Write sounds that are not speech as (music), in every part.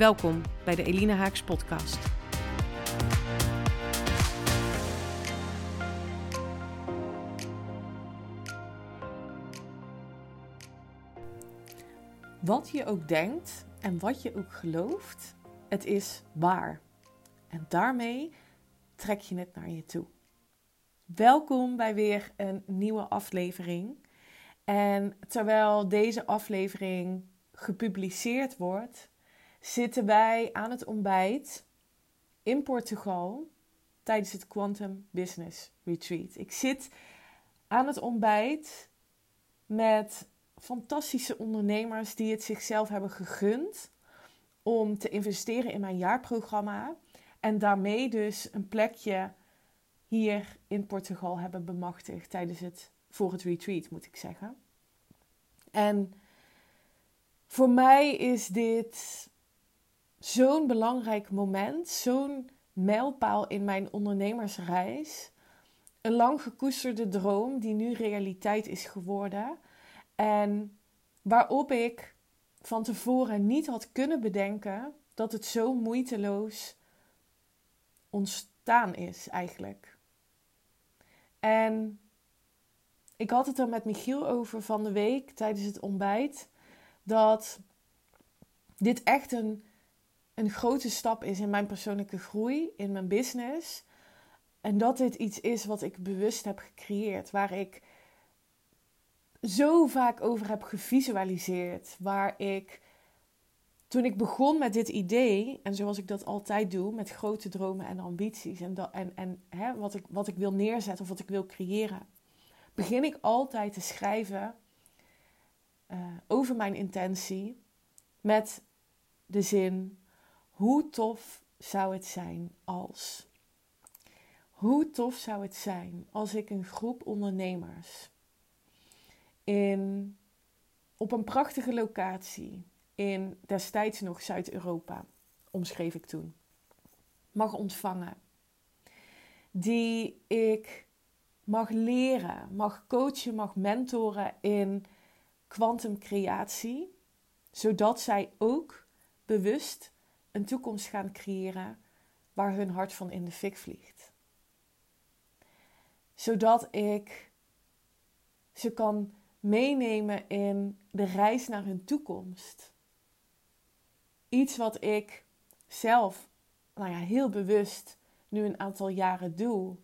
Welkom bij de Elina Haaks podcast. Wat je ook denkt en wat je ook gelooft, het is waar. En daarmee trek je het naar je toe. Welkom bij weer een nieuwe aflevering. En terwijl deze aflevering gepubliceerd wordt, zitten wij aan het ontbijt in Portugal tijdens het Quantum Business Retreat. Ik zit aan het ontbijt met fantastische ondernemers die het zichzelf hebben gegund om te investeren in mijn jaarprogramma en daarmee dus een plekje hier in Portugal hebben bemachtigd tijdens het voor het retreat moet ik zeggen. En voor mij is dit zo'n belangrijk moment, zo'n mijlpaal in mijn ondernemersreis. Een lang gekoesterde droom die nu realiteit is geworden. En waarop ik van tevoren niet had kunnen bedenken dat het zo moeiteloos ontstaan is eigenlijk. En ik had het er met Michiel over van de week tijdens het ontbijt. Dat dit echt een een grote stap is in mijn persoonlijke groei, in mijn business. En dat dit iets is wat ik bewust heb gecreëerd, waar ik zo vaak over heb gevisualiseerd, waar ik toen ik begon met dit idee, en zoals ik dat altijd doe, met grote dromen en ambities en, dat, en, en hè, wat, ik, wat ik wil neerzetten of wat ik wil creëren, begin ik altijd te schrijven uh, over mijn intentie met de zin: hoe tof zou het zijn als. Hoe tof zou het zijn als ik een groep ondernemers in, op een prachtige locatie in destijds nog Zuid-Europa, omschreef ik toen, mag ontvangen. Die ik mag leren, mag coachen, mag mentoren in kwantumcreatie, zodat zij ook bewust een toekomst gaan creëren waar hun hart van in de fik vliegt. Zodat ik ze kan meenemen in de reis naar hun toekomst. Iets wat ik zelf nou ja, heel bewust nu een aantal jaren doe.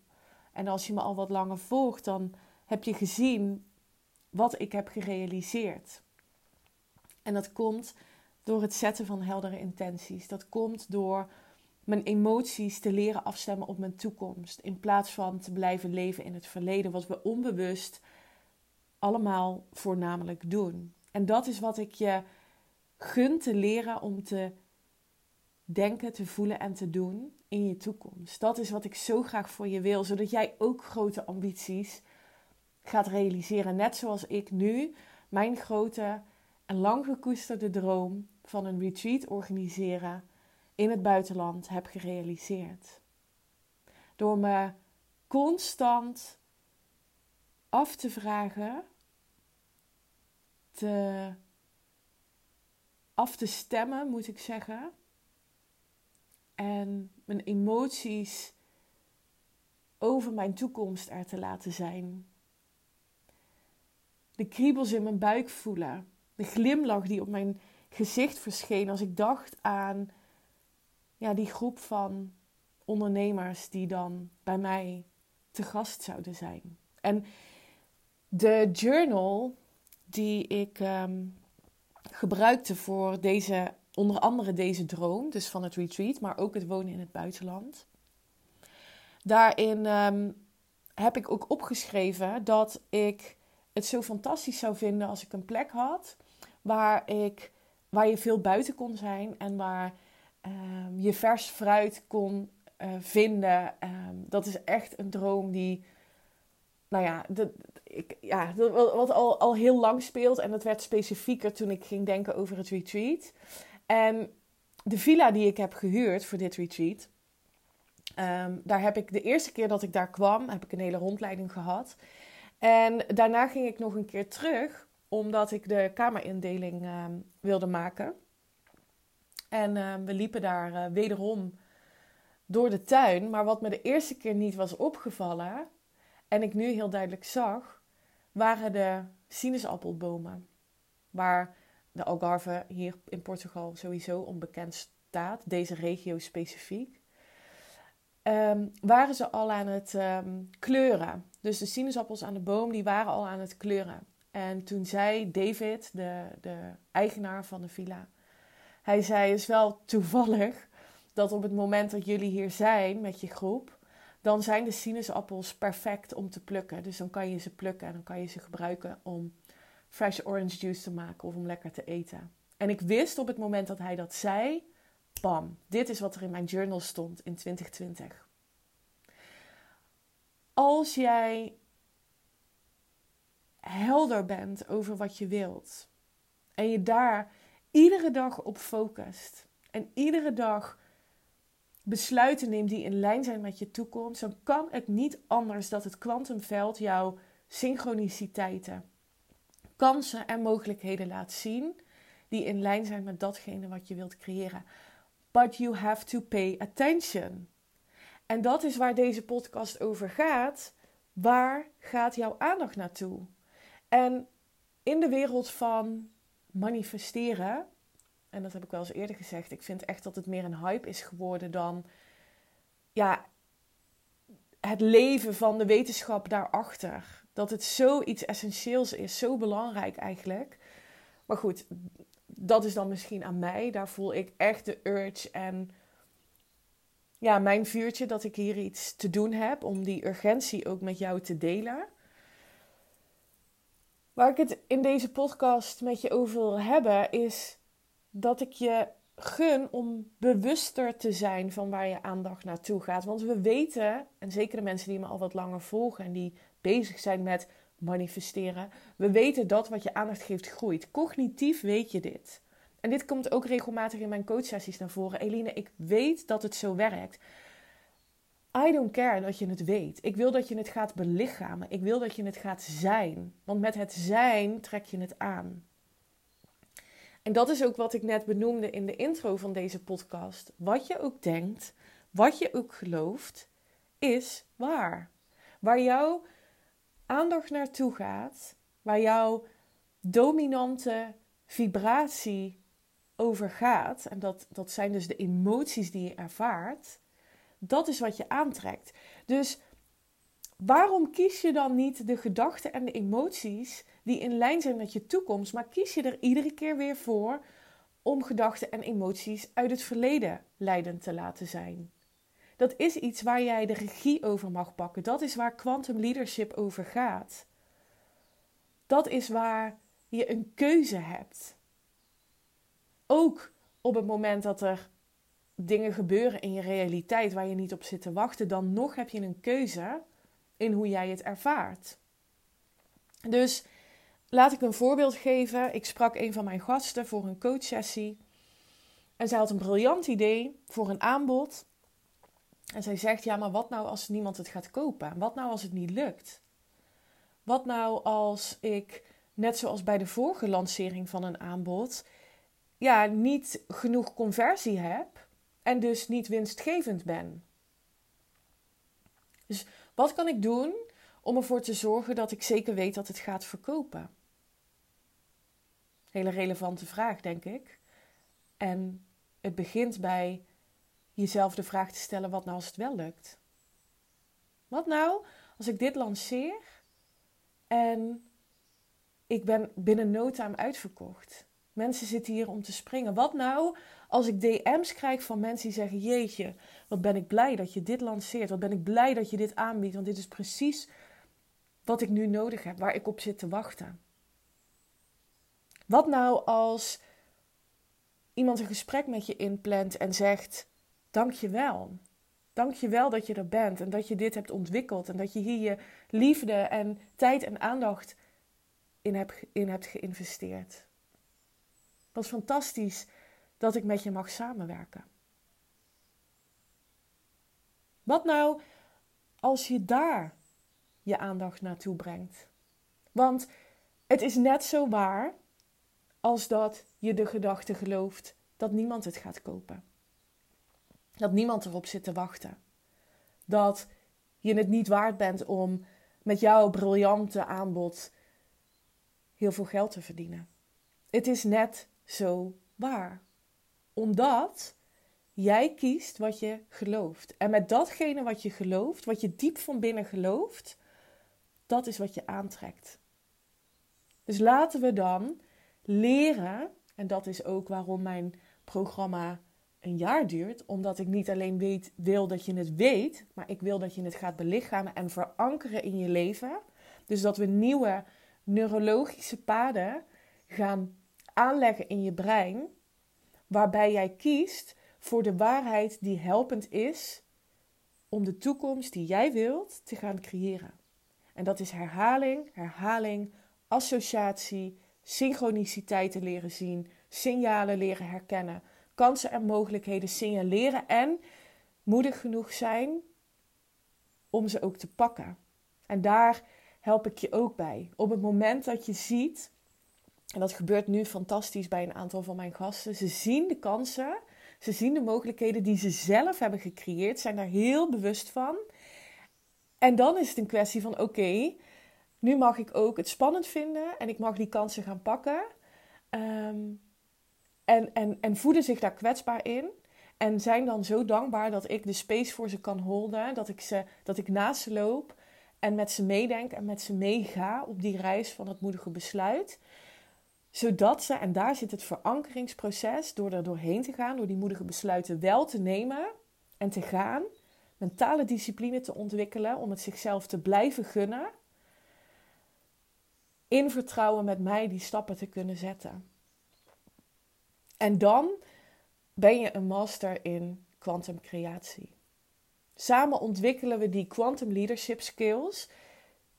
En als je me al wat langer volgt, dan heb je gezien wat ik heb gerealiseerd. En dat komt door het zetten van heldere intenties. Dat komt door mijn emoties te leren afstemmen op mijn toekomst. In plaats van te blijven leven in het verleden, wat we onbewust allemaal voornamelijk doen. En dat is wat ik je gun te leren om te denken, te voelen en te doen in je toekomst. Dat is wat ik zo graag voor je wil, zodat jij ook grote ambities gaat realiseren. Net zoals ik nu mijn grote en lang gekoesterde droom van een retreat organiseren in het buitenland heb gerealiseerd. Door me constant af te vragen, te, af te stemmen, moet ik zeggen. En mijn emoties over mijn toekomst er te laten zijn. De kriebels in mijn buik voelen. De glimlach die op mijn gezicht verscheen als ik dacht aan ja, die groep van ondernemers die dan bij mij te gast zouden zijn. En de journal die ik ehm, gebruikte voor deze, onder andere deze droom, dus van het retreat, maar ook het wonen in het buitenland. Daarin ehm, heb ik ook opgeschreven dat ik het zo fantastisch zou vinden als ik een plek had waar ik waar je veel buiten kon zijn en waar ehm, je vers fruit kon uh, vinden. Ehm, dat is echt een droom die, nou ja, ik, ja wat al, al heel lang speelt. En dat werd specifieker toen ik ging denken over het retreat. En de villa die ik heb gehuurd voor dit retreat. Um, daar heb ik de eerste keer dat ik daar kwam, heb ik een hele rondleiding gehad. En daarna ging ik nog een keer terug, omdat ik de kamerindeling um, wilde maken. En um, we liepen daar uh, wederom door de tuin. Maar wat me de eerste keer niet was opgevallen, en ik nu heel duidelijk zag, waren de sinaasappelbomen. Waar de Algarve hier in Portugal sowieso onbekend staat, deze regio specifiek. Um, waren ze al aan het kleuren. Dus de sinaasappels aan de boom, die waren al aan het kleuren. En toen zei David, de, de eigenaar van de villa, hij zei, is wel toevallig dat op het moment dat jullie hier zijn met je groep, dan zijn de sinaasappels perfect om te plukken. Dus dan kan je ze plukken en dan kan je ze gebruiken om fresh orange juice te maken of om lekker te eten. En ik wist op het moment dat hij dat zei, bam, dit is wat er in mijn journal stond in 2020. Als jij helder bent over wat je wilt en je daar iedere dag op focust en iedere dag besluiten neemt die in lijn zijn met je toekomst, dan kan het niet anders dat het kwantumveld jouw synchroniciteiten, kansen en mogelijkheden laat zien die in lijn zijn met datgene wat je wilt creëren. But you have to pay attention. En dat is waar deze podcast over gaat. Waar gaat jouw aandacht naartoe? En in de wereld van manifesteren en dat heb ik wel eens eerder gezegd, ik vind echt dat het meer een hype is geworden dan ja, het leven van de wetenschap daarachter. Dat het zoiets essentieels is, zo belangrijk eigenlijk. Maar goed, dat is dan misschien aan mij. Daar voel ik echt de urge en ja, mijn vuurtje dat ik hier iets te doen heb om die urgentie ook met jou te delen. Waar ik het in deze podcast met je over wil hebben is dat ik je gun om bewuster te zijn van waar je aandacht naartoe gaat. Want we weten, en zeker de mensen die me al wat langer volgen en die bezig zijn met manifesteren, we weten dat wat je aandacht geeft groeit. Cognitief weet je dit. En dit komt ook regelmatig in mijn coachsessies naar voren. Eline, ik weet dat het zo werkt. I don't care dat je het weet. Ik wil dat je het gaat belichamen. Ik wil dat je het gaat zijn. Want met het zijn trek je het aan. En dat is ook wat ik net benoemde in de intro van deze podcast. Wat je ook denkt, wat je ook gelooft, is waar. Waar jouw aandacht naartoe gaat, waar jouw dominante vibratie over gaat, en dat, dat zijn dus de emoties die je ervaart, dat is wat je aantrekt. Dus waarom kies je dan niet de gedachten en de emoties die in lijn zijn met je toekomst, maar kies je er iedere keer weer voor om gedachten en emoties uit het verleden leidend te laten zijn. Dat is iets waar jij de regie over mag pakken. Dat is waar quantum leadership over gaat. Dat is waar je een keuze hebt. Ook op het moment dat er dingen gebeuren in je realiteit waar je niet op zit te wachten, dan nog heb je een keuze in hoe jij het ervaart. Dus Laat ik een voorbeeld geven. Ik sprak een van mijn gasten voor een coachsessie. En zij had een briljant idee voor een aanbod. En zij zegt: Ja, maar wat nou als niemand het gaat kopen? Wat nou als het niet lukt? Wat nou als ik, net zoals bij de vorige lancering van een aanbod, ja, niet genoeg conversie heb en dus niet winstgevend ben? Dus wat kan ik doen om ervoor te zorgen dat ik zeker weet dat het gaat verkopen? Hele relevante vraag, denk ik. En het begint bij jezelf de vraag te stellen: wat nou als het wel lukt? Wat nou als ik dit lanceer en ik ben binnen no time uitverkocht? Mensen zitten hier om te springen. Wat nou als ik DM's krijg van mensen die zeggen: Jeetje, wat ben ik blij dat je dit lanceert. Wat ben ik blij dat je dit aanbiedt. Want dit is precies wat ik nu nodig heb, waar ik op zit te wachten. Wat nou als iemand een gesprek met je inplant en zegt: Dank je wel. Dank je wel dat je er bent en dat je dit hebt ontwikkeld en dat je hier je liefde en tijd en aandacht in hebt, in hebt geïnvesteerd. Wat fantastisch dat ik met je mag samenwerken. Wat nou als je daar je aandacht naartoe brengt? Want het is net zo waar als dat je de gedachte gelooft dat niemand het gaat kopen. Dat niemand erop zit te wachten. Dat je het niet waard bent om met jouw briljante aanbod heel veel geld te verdienen. Het is net zo waar. Omdat jij kiest wat je gelooft. En met datgene wat je gelooft, wat je diep van binnen gelooft, dat is wat je aantrekt. Dus laten we dan leren, en dat is ook waarom mijn programma een jaar duurt, omdat ik niet alleen weet, wil dat je het weet, maar ik wil dat je het gaat belichamen en verankeren in je leven. Dus dat we nieuwe neurologische paden gaan aanleggen in je brein, waarbij jij kiest voor de waarheid die helpend is om de toekomst die jij wilt te gaan creëren. En dat is herhaling, herhaling, associatie, synchroniciteit te leren zien, signalen leren herkennen, kansen en mogelijkheden signaleren en moedig genoeg zijn om ze ook te pakken. En daar help ik je ook bij. Op het moment dat je ziet, en dat gebeurt nu fantastisch bij een aantal van mijn gasten, ze zien de kansen, ze zien de mogelijkheden die ze zelf hebben gecreëerd, zijn daar heel bewust van. En dan is het een kwestie van: oké, nu mag ik ook het spannend vinden en ik mag die kansen gaan pakken. Ehm, en, en, en voeden zich daar kwetsbaar in. En zijn dan zo dankbaar dat ik de space voor ze kan holden. Dat ik, ze, dat ik naast ze loop en met ze meedenk en met ze meega op die reis van het moedige besluit. Zodat ze, en daar zit het verankeringsproces, door er doorheen te gaan, door die moedige besluiten wel te nemen en te gaan. Mentale discipline te ontwikkelen om het zichzelf te blijven gunnen in vertrouwen met mij die stappen te kunnen zetten. En dan ben je een master in quantum creatie. Samen ontwikkelen we die quantum leadership skills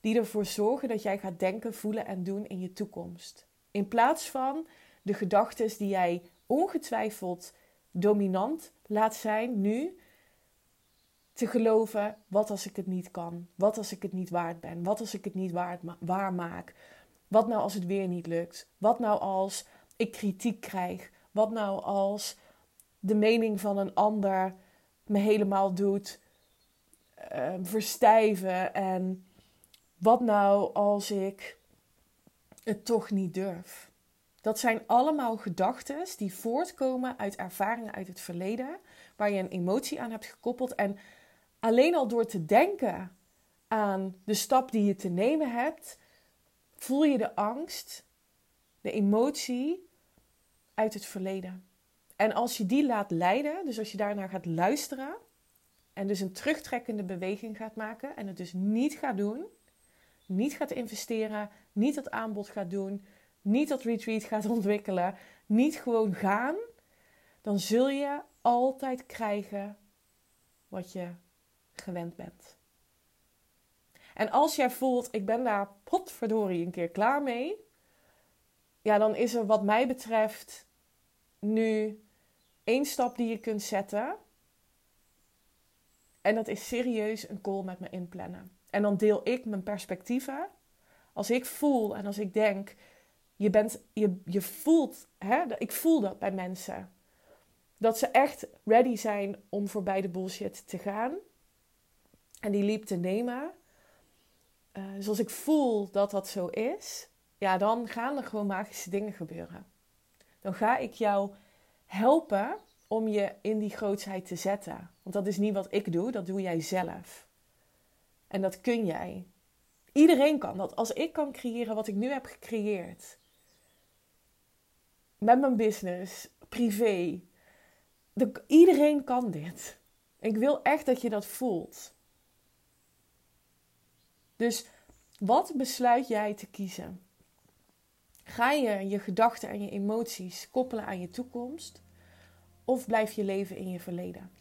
die ervoor zorgen dat jij gaat denken, voelen en doen in je toekomst. In plaats van de gedachten die jij ongetwijfeld dominant laat zijn nu, te geloven: wat als ik het niet kan? Wat als ik het niet waard ben? Wat als ik het niet waard waar maak? Wat nou als het weer niet lukt? Wat nou als ik kritiek krijg? Wat nou als de mening van een ander me helemaal doet uh, verstijven? En wat nou als ik het toch niet durf? Dat zijn allemaal gedachten die voortkomen uit ervaringen uit het verleden, waar je een emotie aan hebt gekoppeld. En alleen al door te denken aan de stap die je te nemen hebt, voel je de angst, de emotie uit het verleden. En als je die laat leiden, dus als je daarnaar gaat luisteren en dus een terugtrekkende beweging gaat maken en het dus niet gaat doen, niet gaat investeren, niet dat aanbod gaat doen, niet dat retreat gaat (laughs) ontwikkelen, niet gewoon gaan, dan zul je altijd krijgen wat je gewend bent. En als jij voelt, ik ben daar potverdorie een keer klaar mee, ja, dan is er wat mij betreft nu één stap die je kunt zetten. En dat is serieus een call met me inplannen. En dan deel ik mijn perspectieven. Als ik voel en als ik denk, je, bent, je, je voelt, hè, ik voel dat bij mensen. Dat ze echt ready zijn om voorbij de bullshit te gaan. En die leap te nemen. Uh, dus als ik voel dat dat zo is, ja, dan gaan er gewoon magische dingen gebeuren. Dan ga ik jou helpen om je in die grootsheid te zetten. Want dat is niet wat ik doe, dat doe jij zelf. En dat kun jij. Iedereen kan dat. Als ik kan creëren wat ik nu heb gecreëerd. Met mijn business, privé. De, iedereen kan dit. Ik wil echt dat je dat voelt. Dus wat besluit jij te kiezen? Ga je je gedachten en je emoties koppelen aan je toekomst? Of blijf je leven in je verleden?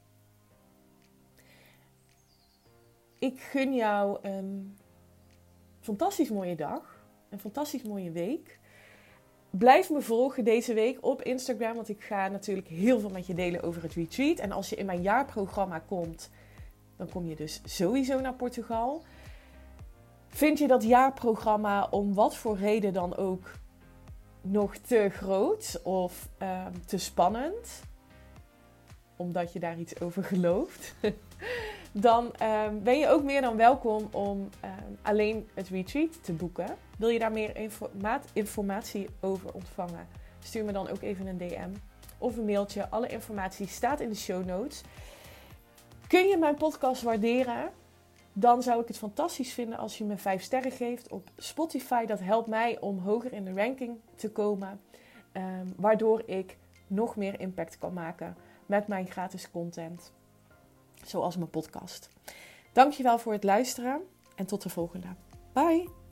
Ik gun jou een fantastisch mooie dag, een fantastisch mooie week. Blijf me volgen deze week op Instagram, want ik ga natuurlijk heel veel met je delen over het retreat. En als je in mijn jaarprogramma komt, dan kom je dus sowieso naar Portugal. Vind je dat jaarprogramma om wat voor reden dan ook nog te groot of ehm, te spannend? Omdat je daar iets over gelooft. (laughs) dan ehm, ben je ook meer dan welkom om ehm, alleen het retreat te boeken. Wil je daar meer informatie over ontvangen? Stuur me dan ook even een DM of een mailtje. Alle informatie staat in de show notes. Kun je mijn podcast waarderen? Dan zou ik het fantastisch vinden als je me 5 sterren geeft op Spotify. Dat helpt mij om hoger in de ranking te komen. Ehm, waardoor ik nog meer impact kan maken met mijn gratis content. Zoals mijn podcast. Dankjewel voor het luisteren en tot de volgende. Bye!